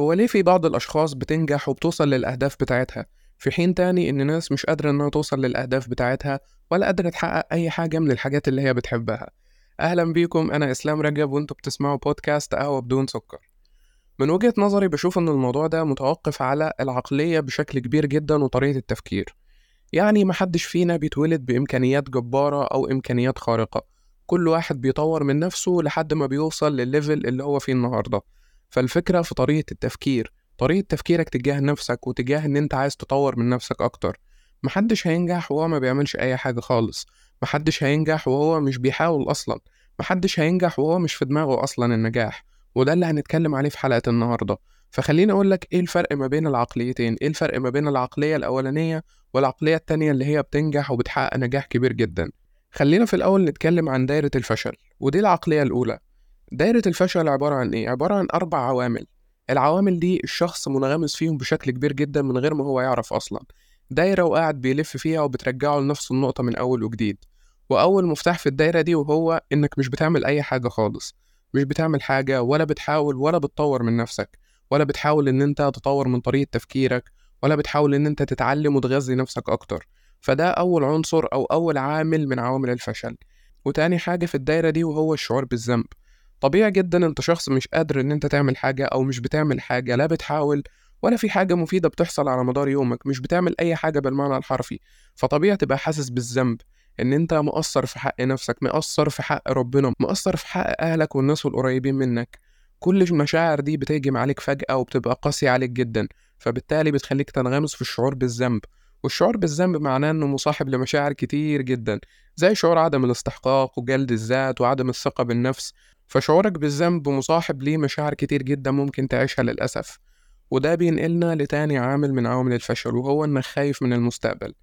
هو ليه في بعض الأشخاص بتنجح وبتوصل للأهداف بتاعتها في حين تاني إن ناس مش قادرة إنها توصل للأهداف بتاعتها ولا قادرة تحقق أي حاجة من الحاجات اللي هي بتحبها. أهلا بيكم أنا إسلام رجب وأنتوا بتسمعوا بودكاست قهوة بدون سكر. من وجهة نظري بشوف إن الموضوع ده متوقف على العقلية بشكل كبير جدا وطريقة التفكير. يعني محدش فينا بيتولد بإمكانيات جبارة أو إمكانيات خارقة. كل واحد بيطور من نفسه لحد ما بيوصل للليفل اللي هو فيه النهارده. فالفكرة في طريقة التفكير طريقة تفكيرك تجاه نفسك وتجاه إن أنت عايز تطور من نفسك أكتر. محدش هينجح وهو ما بيعملش أي حاجة خالص. محدش هينجح وهو مش بيحاول أصلا. محدش هينجح وهو مش في دماغه أصلا النجاح. وده اللي هنتكلم عليه في حلقة النهاردة. فخليني أقول لك إيه الفرق ما بين العقليتين؟ إيه الفرق ما بين العقلية الأولانية والعقلية التانية اللي هي بتنجح وبتحقق نجاح كبير جدا؟ خلينا في الأول نتكلم عن دايرة الفشل ودي العقلية الأولى. دايرة الفشل عبارة عن إيه؟ عبارة عن أربع عوامل. العوامل دي الشخص منغمس فيهم بشكل كبير جدا من غير ما هو يعرف أصلا. دايرة وقاعد بيلف فيها وبترجعه لنفس النقطة من أول وجديد. وأول مفتاح في الدايرة دي وهو إنك مش بتعمل أي حاجة خالص. مش بتعمل حاجة ولا بتحاول ولا بتطور من نفسك. ولا بتحاول إن أنت تطور من طريقة تفكيرك. ولا بتحاول إن أنت تتعلم وتغذي نفسك أكتر. فده أول عنصر أو أول عامل من عوامل الفشل. وتاني حاجة في الدايرة دي وهو الشعور بالذنب. طبيعي جدا أنت شخص مش قادر إن أنت تعمل حاجة أو مش بتعمل حاجة لا بتحاول ولا في حاجة مفيدة بتحصل على مدار يومك مش بتعمل أي حاجة بالمعنى الحرفي. فطبيعي تبقى حاسس بالذنب إن أنت مقصر في حق نفسك مقصر في حق ربنا مقصر في حق أهلك والناس القريبين منك. كل المشاعر دي بتهجم عليك فجأة وبتبقى قاسية عليك جدا فبالتالي بتخليك تنغمس في الشعور بالذنب. والشعور بالذنب معناه إنه مصاحب لمشاعر كتير جدا زي شعور عدم الاستحقاق وجلد الذات وعدم الثقة بالنفس. فشعورك بالذنب مصاحب ليه مشاعر كتير جدا ممكن تعيشها للأسف. وده بينقلنا لتاني عامل من عوامل الفشل وهو إنك خايف من المستقبل.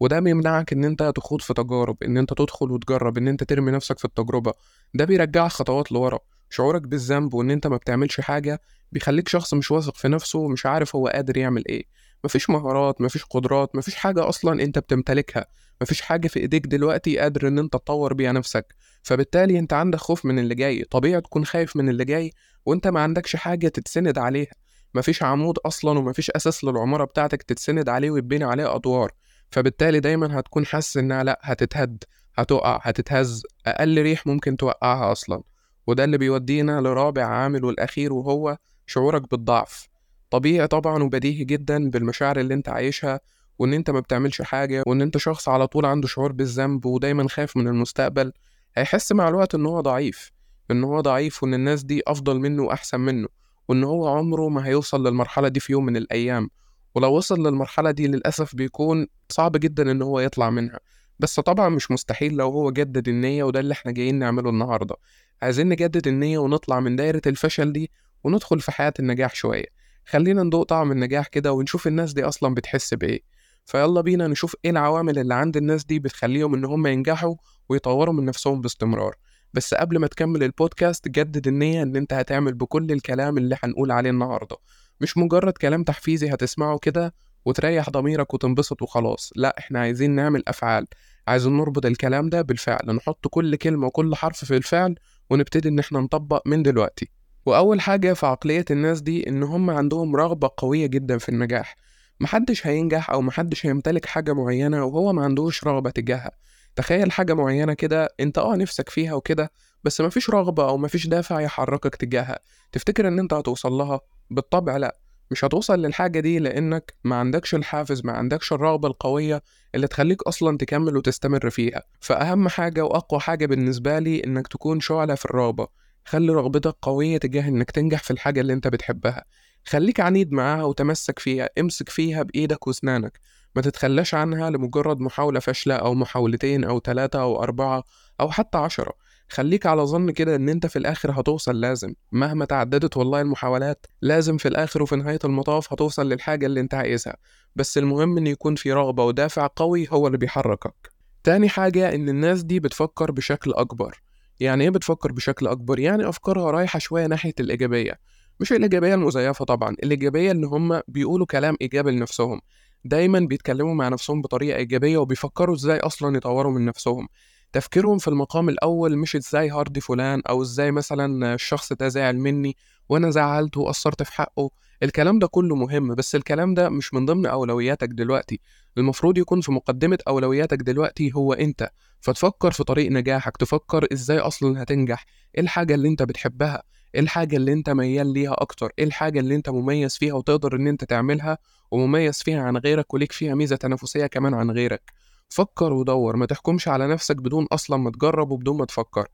وده بيمنعك إن أنت تخوض في تجارب إن أنت تدخل وتجرب إن أنت ترمي نفسك في التجربة. ده بيرجعك خطوات لورا. شعورك بالذنب وإن أنت ما بتعملش حاجة بيخليك شخص مش واثق في نفسه ومش عارف هو قادر يعمل إيه. مفيش مهارات مفيش قدرات مفيش حاجة أصلا أنت بتمتلكها. مفيش حاجة في إيديك دلوقتي قادر إن أنت تطور بيها نفسك. فبالتالي أنت عندك خوف من اللي جاي. طبيعي تكون خايف من اللي جاي وأنت ما عندكش حاجة تتسند عليها. مفيش عمود أصلا ومفيش أساس للعمارة بتاعتك تتسند عليه ويتبني عليه أدوار. فبالتالي دايما هتكون حاسس إنها لأ هتتهد هتقع هتتهز. أقل ريح ممكن توقعها أصلا. وده اللي بيودينا لرابع عامل والأخير وهو شعورك بالضعف. طبيعي طبعا وبديهي جدا بالمشاعر اللي أنت عايشها وإن أنت ما بتعملش حاجة وإن أنت شخص على طول عنده شعور بالذنب ودايما خايف من المستقبل هيحس مع الوقت إن هو ضعيف إن هو ضعيف وإن الناس دي أفضل منه وأحسن منه وإن هو عمره ما هيوصل للمرحلة دي في يوم من الأيام. ولو وصل للمرحلة دي للأسف بيكون صعب جدا إن هو يطلع منها. بس طبعا مش مستحيل لو هو جدد النية وده اللي إحنا جايين نعمله النهاردة. عايزين نجدد النية ونطلع من دايرة الفشل دي وندخل في حياة النجاح شوية. خلينا ندوق طعم النجاح كده ونشوف الناس دي أصلا بتحس بإيه. فيلا بينا نشوف إيه العوامل اللي عند الناس دي بتخليهم إن هم ينجحوا ويطوروا من نفسهم باستمرار. بس قبل ما تكمل البودكاست جدد النية إن أنت هتعمل بكل الكلام اللي هنقول عليه النهاردة. مش مجرد كلام تحفيزي هتسمعه كده وتريح ضميرك وتنبسط وخلاص. لا إحنا عايزين نعمل أفعال. عايزين نربط الكلام ده بالفعل. نحط كل كلمة وكل حرف في الفعل ونبتدي إن إحنا نطبق من دلوقتي. وأول حاجة في عقلية الناس دي إن هم عندهم رغبة قوية جدا في النجاح. محدش هينجح أو محدش هيمتلك حاجة معينة وهو ما عندوش رغبة تجاهها. تخيل حاجة معينة كده أنت آه نفسك فيها وكده بس مفيش رغبة أو مفيش دافع يحركك تجاهها. تفتكر إن أنت هتوصل لها؟ بالطبع لأ. مش هتوصل للحاجة دي لأنك ما عندكش الحافز ما عندكش الرغبة القوية اللي تخليك أصلا تكمل وتستمر فيها. فأهم حاجة وأقوى حاجة بالنسبة لي إنك تكون شعلة في الرغبة. خلي رغبتك قوية تجاه إنك تنجح في الحاجة اللي أنت بتحبها. خليك عنيد معاها وتمسك فيها امسك فيها بإيدك وأسنانك. ما تتخلاش عنها لمجرد محاولة فاشلة أو محاولتين أو ثلاثة أو أربعة أو حتى عشرة. خليك على ظن كده إن أنت في الآخر هتوصل لازم. مهما تعددت والله المحاولات لازم في الآخر وفي نهاية المطاف هتوصل للحاجة اللي أنت عايزها. بس المهم إن يكون في رغبة ودافع قوي هو اللي بيحركك. تاني حاجة إن الناس دي بتفكر بشكل أكبر. يعني إيه بتفكر بشكل أكبر؟ يعني أفكارها رايحة شوية ناحية الإيجابية. مش الإيجابية المزيفة طبعا الإيجابية إن هم بيقولوا كلام إيجابي لنفسهم. دايما بيتكلموا مع نفسهم بطريقة إيجابية وبيفكروا إزاي أصلا يطوروا من نفسهم. تفكيرهم في المقام الأول مش إزاي هاردي فلان أو إزاي مثلا الشخص ده زعل مني وأنا زعلته وقصرت في حقه. الكلام ده كله مهم بس الكلام ده مش من ضمن أولوياتك دلوقتي. المفروض يكون في مقدمة أولوياتك دلوقتي هو أنت. فتفكر في طريق نجاحك تفكر إزاي أصلا هتنجح. إيه الحاجة اللي أنت بتحبها؟ إيه الحاجة اللي أنت ميال ليها أكتر؟ إيه الحاجة اللي أنت مميز فيها وتقدر إن أنت تعملها ومميز فيها عن غيرك وليك فيها ميزة تنافسية كمان عن غيرك؟ فكر ودور ما تحكمش على نفسك بدون أصلا ما تجرب وبدون ما تفكر.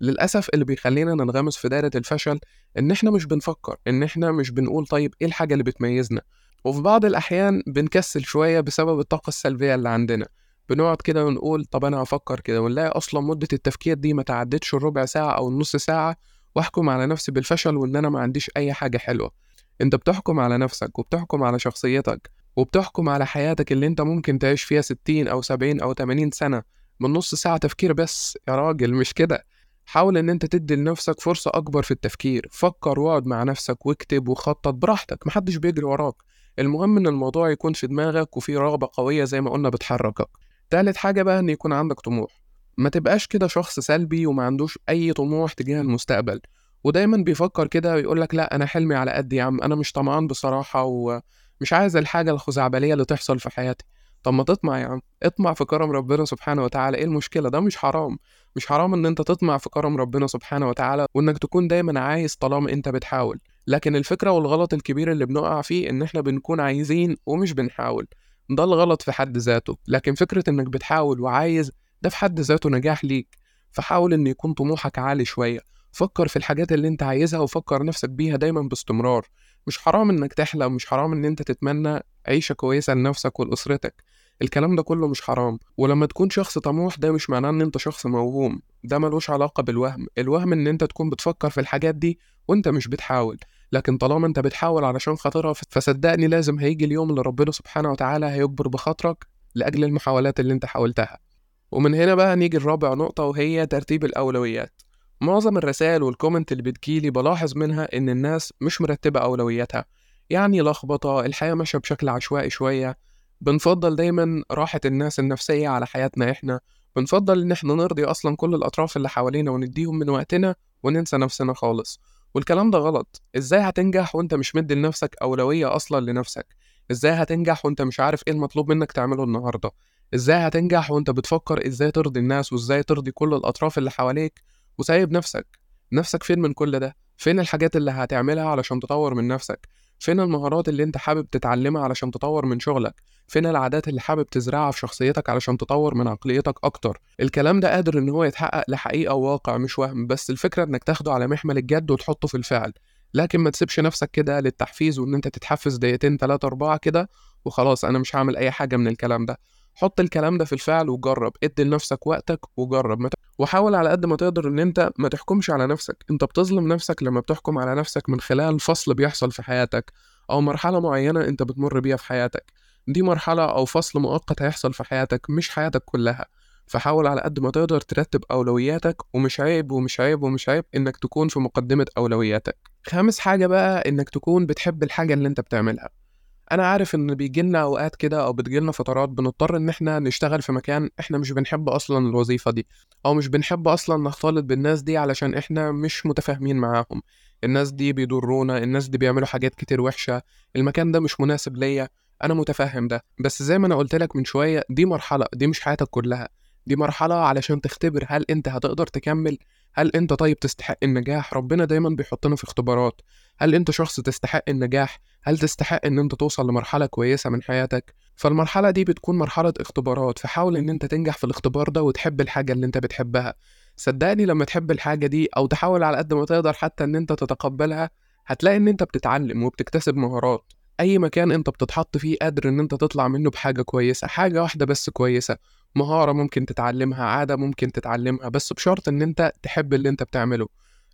للأسف اللي بيخلينا ننغمس في دايرة الفشل إن إحنا مش بنفكر إن إحنا مش بنقول طيب إيه الحاجة اللي بتميزنا؟ وفي بعض الأحيان بنكسل شوية بسبب الطاقة السلبية اللي عندنا. بنقعد كده ونقول طب أنا هفكر كده ونلاقي أصلا مدة التفكير دي ما تعدتش الربع ساعة أو النص ساعة وأحكم على نفسي بالفشل وإن أنا ما عنديش أي حاجة حلوة. أنت بتحكم على نفسك وبتحكم على شخصيتك وبتحكم على حياتك اللي أنت ممكن تعيش فيها ستين أو سبعين أو تمانين سنة من نص ساعة تفكير بس. يا راجل مش كده. حاول إن أنت تدي لنفسك فرصة أكبر في التفكير. فكر واقعد مع نفسك واكتب وخطط براحتك محدش بيجري وراك. المهم إن الموضوع يكون في دماغك وفي رغبة قوية زي ما قلنا بتحركك. تالت حاجة بقى إن يكون عندك طموح. ما تبقاش كده شخص سلبي وما عندوش أي طموح تجاه المستقبل. ودايما بيفكر كده ويقول لك لأ أنا حلمي على قد يا عم أنا مش طمعان بصراحة ومش عايز الحاجة الخزعبلية اللي تحصل في حياتي. طب ما تطمع يا عم. اطمع في كرم ربنا سبحانه وتعالى. إيه المشكلة؟ ده مش حرام. مش حرام ان انت تطمع في كرم ربنا سبحانه وتعالى وانك تكون دايما عايز طالما انت بتحاول. لكن الفكرة والغلط الكبير اللي بنقع فيه ان إحنا بنكون عايزين ومش بنحاول. ده الغلط في حد ذاته. لكن فكرة انك بتحاول وعايز ده في حد ذاته نجاح ليك. فحاول ان يكون طموحك عالي شوية. فكر في الحاجات اللي انت عايزها وفكر نفسك بيها دايما باستمرار. مش حرام انك تحلم مش حرام ان انت تتمنى عيشة كويسة لنفسك ولأسرتك. الكلام ده كله مش حرام ولما تكون شخص طموح ده مش معناه إن أنت شخص موهوم ده ملوش علاقة بالوهم الوهم إن أنت تكون بتفكر في الحاجات دي وأنت مش بتحاول لكن طالما أنت بتحاول علشان خاطرها فصدقني لازم هيجي اليوم اللي ربنا سبحانه وتعالى هيجبر بخاطرك لأجل المحاولات اللي أنت حاولتها. ومن هنا بقى نيجي الرابع نقطة وهي ترتيب الأولويات. معظم الرسائل والكومنت اللي بتجيلي بلاحظ منها إن الناس مش مرتبة أولوياتها يعني لخبطة الحياة ماشية بشكل عشوائي شوية بنفضل دايما راحة الناس النفسية على حياتنا إحنا. بنفضل إن إحنا نرضي أصلا كل الأطراف اللي حوالينا ونديهم من وقتنا وننسى نفسنا خالص. والكلام ده غلط. إزاي هتنجح وإنت مش مدي لنفسك أولوية أصلا لنفسك؟ إزاي هتنجح وإنت مش عارف إيه المطلوب منك تعمله النهاردة؟ إزاي هتنجح وإنت بتفكر إزاي ترضي الناس وإزاي ترضي كل الأطراف اللي حواليك وسايب نفسك؟ نفسك فين من كل ده؟ فين الحاجات اللي هتعملها علشان تطور من نفسك؟ فين المهارات اللي انت حابب تتعلمها علشان تطور من شغلك؟ فين العادات اللي حابب تزرعها في شخصيتك علشان تطور من عقليتك أكتر؟ الكلام ده قادر إن هو يتحقق لحقيقة وواقع مش وهم بس الفكرة إنك تاخده على محمل الجد وتحطه في الفعل. لكن ما تسيبش نفسك كده للتحفيز وإن أنت تتحفز دقيقتين تلاتة أربعة كده وخلاص أنا مش هعمل أي حاجة من الكلام ده. حط الكلام ده في الفعل وجرب. ادي لنفسك وقتك وجرب. وحاول على قد ما تقدر إن أنت ما تحكمش على نفسك. أنت بتظلم نفسك لما بتحكم على نفسك من خلال فصل بيحصل في حياتك أو مرحلة معينة أنت بتمر بيها في حياتك. دي مرحلة أو فصل مؤقت هيحصل في حياتك مش حياتك كلها. فحاول على قد ما تقدر ترتب أولوياتك ومش عيب ومش عيب ومش عيب إنك تكون في مقدمة أولوياتك. خامس حاجة بقى إنك تكون بتحب الحاجة اللي أنت بتعملها. أنا عارف إن بيجيلنا أوقات كده أو بتجيلنا فترات بنضطر إن إحنا نشتغل في مكان إحنا مش بنحب أصلا الوظيفة دي أو مش بنحب أصلا نختلط بالناس دي علشان إحنا مش متفاهمين معاهم. الناس دي بيضرونا الناس دي بيعملوا حاجات كتير وحشة. المكان ده مش مناسب ليا أنا متفهم ده. بس زي ما أنا قلت لك من شوية دي مرحلة دي مش حياتك كلها. دي مرحلة علشان تختبر هل أنت هتقدر تكمل هل أنت طيب تستحق النجاح؟ ربنا دايما بيحطنا في اختبارات. هل أنت شخص تستحق النجاح؟ هل تستحق إن أنت توصل لمرحلة كويسة من حياتك؟ فالمرحلة دي بتكون مرحلة اختبارات فحاول إن أنت تنجح في الاختبار ده وتحب الحاجة اللي أنت بتحبها. صدقني لما تحب الحاجة دي أو تحاول على قد ما تقدر حتى إن أنت تتقبلها هتلاقي إن أنت بتتعلم وبتكتسب مهارات. أي مكان أنت بتتحط فيه قادر إن أنت تطلع منه بحاجة كويسة حاجة واحدة بس كويسة مهارة ممكن تتعلمها عادة ممكن تتعلمها بس بشرط إن أنت تحب اللي أنت بتعمله.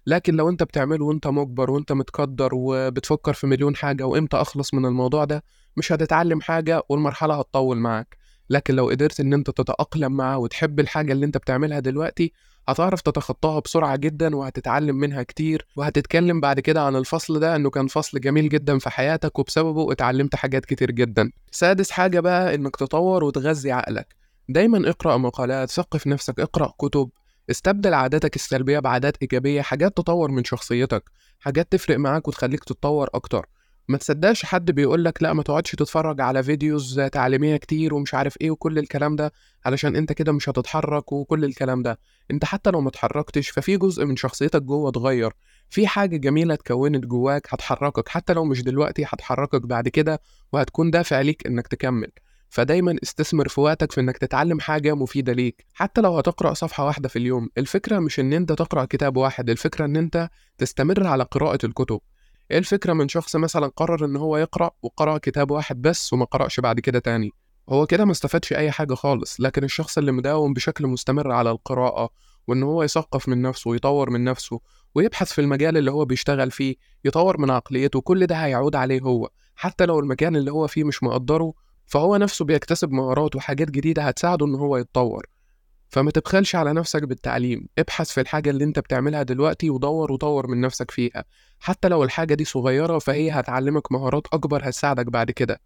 لكن لو أنت بتعمله وأنت مجبر وأنت متقدر وبتفكر في مليون حاجة وإمتى أخلص من الموضوع ده مش هتتعلم حاجة والمرحلة هتطول معاك. لكن لو قدرت إن أنت تتأقلم معاه وتحب الحاجة اللي أنت بتعملها دلوقتي هتعرف تتخطاها بسرعة جدا وهتتعلم منها كتير. وهتتكلم بعد كده عن الفصل ده إنه كان فصل جميل جدا في حياتك وبسببه اتعلمت حاجات كتير جدا. سادس حاجة بقى إنك تطور وتغذي عقلك. دايما اقرأ مقالات ثقف نفسك اقرأ كتب استبدل عاداتك السلبية بعادات إيجابية حاجات تطور من شخصيتك حاجات تفرق معاك وتخليك تتطور أكتر. ما تصدقش حد بيقول لك لأ ما تقعدش تتفرج على فيديوز تعليمية كتير ومش عارف إيه وكل الكلام ده، علشان أنت كده مش هتتحرك وكل الكلام ده، أنت حتى لو ما اتحركتش ففي جزء من شخصيتك جوه اتغير، في حاجة جميلة اتكونت جواك هتحركك. حتى لو مش دلوقتي هتحركك بعد كده وهتكون دافع ليك إنك تكمل، فدايما استثمر في وقتك في إنك تتعلم حاجة مفيدة ليك، حتى لو هتقرأ صفحة واحدة في اليوم، الفكرة مش إن أنت تقرأ كتاب واحد، الفكرة إن أنت تستمر على قراءة الكتب. إيه الفكرة من شخص مثلا قرر إن هو يقرأ وقرأ كتاب واحد بس وما قرأش بعد كده تاني؟ هو كده ما استفادش أي حاجة خالص لكن الشخص اللي مداوم بشكل مستمر على القراءة وإن هو يثقف من نفسه ويطور من نفسه ويبحث في المجال اللي هو بيشتغل فيه يطور من عقليته كل ده هيعود عليه هو. حتى لو المكان اللي هو فيه مش مقدره فهو نفسه بيكتسب مهارات وحاجات جديدة هتساعده إن هو يتطور. فما تبخلش على نفسك بالتعليم ابحث في الحاجة اللي انت بتعملها دلوقتي ودور وطور من نفسك فيها. حتى لو الحاجة دي صغيرة فهي هتعلمك مهارات أكبر هتساعدك بعد كده.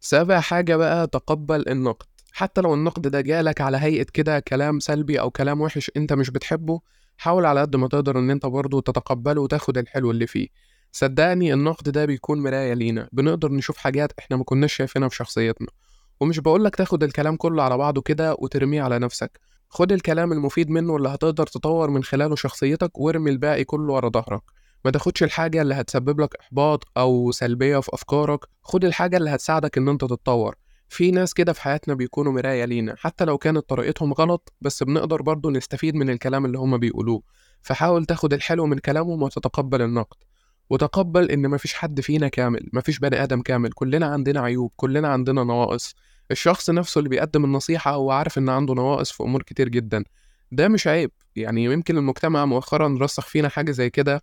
سابع حاجة بقى تقبل النقد. حتى لو النقد ده جالك على هيئة كده كلام سلبي أو كلام وحش انت مش بتحبه حاول على قد ما تقدر إن انت برضه تتقبله وتاخد الحلو اللي فيه. صدقني النقد ده بيكون مراية لينا بنقدر نشوف حاجات إحنا ما كناش شايفينها في شخصيتنا. ومش بقولك تاخد الكلام كله على بعضه كده وترميه على نفسك. خد الكلام المفيد منه اللي هتقدر تطور من خلاله شخصيتك وارمي الباقي كله ورا ظهرك. ما تاخدش الحاجة اللي هتسبب لك إحباط أو سلبية في أفكارك خد الحاجة اللي هتساعدك إن أنت تتطور. في ناس كده في حياتنا بيكونوا مراية لينا حتى لو كانت طريقتهم غلط بس بنقدر برضه نستفيد من الكلام اللي هما بيقولوه. فحاول تاخد الحلو من كلامهم وتتقبل النقد. وتقبل إن مفيش حد فينا كامل مفيش بني آدم كامل كلنا عندنا عيوب كلنا عندنا نواقص. الشخص نفسه اللي بيقدم النصيحة هو عارف إن عنده نواقص في أمور كتير جدا. ده مش عيب. يعني يمكن المجتمع مؤخرا رسخ فينا حاجة زي كده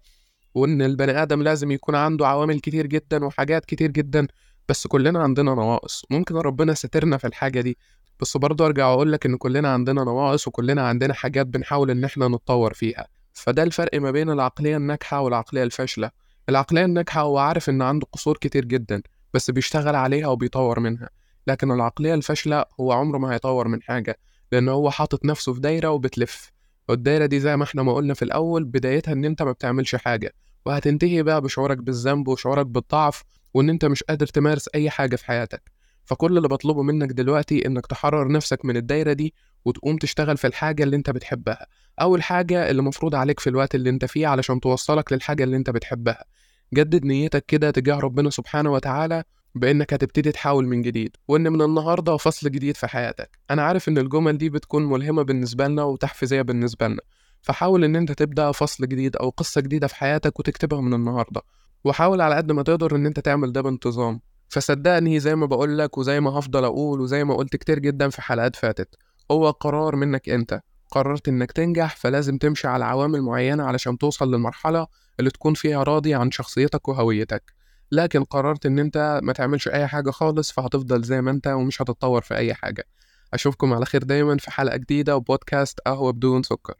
وإن البني آدم لازم يكون عنده عوامل كتير جدا وحاجات كتير جدا بس كلنا عندنا نواقص. ممكن ربنا سترنا في الحاجة دي بس برضه أرجع وأقول لك إن كلنا عندنا نواقص وكلنا عندنا حاجات بنحاول إن إحنا نتطور فيها. فده الفرق ما بين العقلية الناجحة والعقلية الفاشلة. العقلية الناجحة هو عارف إن عنده قصور كتير جدا بس بيشتغل عليها وبيطور منها. لكن العقلية الفاشلة هو عمره ما هيطور من حاجة لأن هو حاطط نفسه في دايرة وبتلف. والدايرة دي زي ما إحنا ما قلنا في الأول بدايتها إن أنت ما بتعملش حاجة. وهتنتهي بقى بشعورك بالذنب وشعورك بالضعف وإن أنت مش قادر تمارس أي حاجة في حياتك. فكل اللي بطلبه منك دلوقتي إنك تحرر نفسك من الدايرة دي وتقوم تشتغل في الحاجة اللي أنت بتحبها. أو الحاجة اللي مفروض عليك في الوقت اللي أنت فيه علشان توصلك للحاجة اللي أنت بتحبها. جدد نيتك كده تجاه ربنا سبحانه وتعالى بإنك هتبتدي تحاول من جديد وإن من النهاردة فصل جديد في حياتك. أنا عارف إن الجمل دي بتكون ملهمة بالنسبة لنا وتحفيزية بالنسبة لنا. فحاول إن أنت تبدأ فصل جديد أو قصة جديدة في حياتك وتكتبها من النهاردة. وحاول على قد ما تقدر إن أنت تعمل ده بانتظام. فصدقني زي ما بقولك وزي ما هفضل أقول وزي ما قلت كتير جدا في حلقات فاتت هو قرار منك أنت. قررت إنك تنجح فلازم تمشي على عوامل معينة علشان توصل للمرحلة اللي تكون فيها راضي عن شخصيتك وهويتك. لكن قررت إن أنت ما تعملش أي حاجة خالص فهتفضل زي ما أنت ومش هتتطور في أي حاجة. أشوفكم على خير دايما في حلقة جديدة وبودكاست قهوة بدون سكر.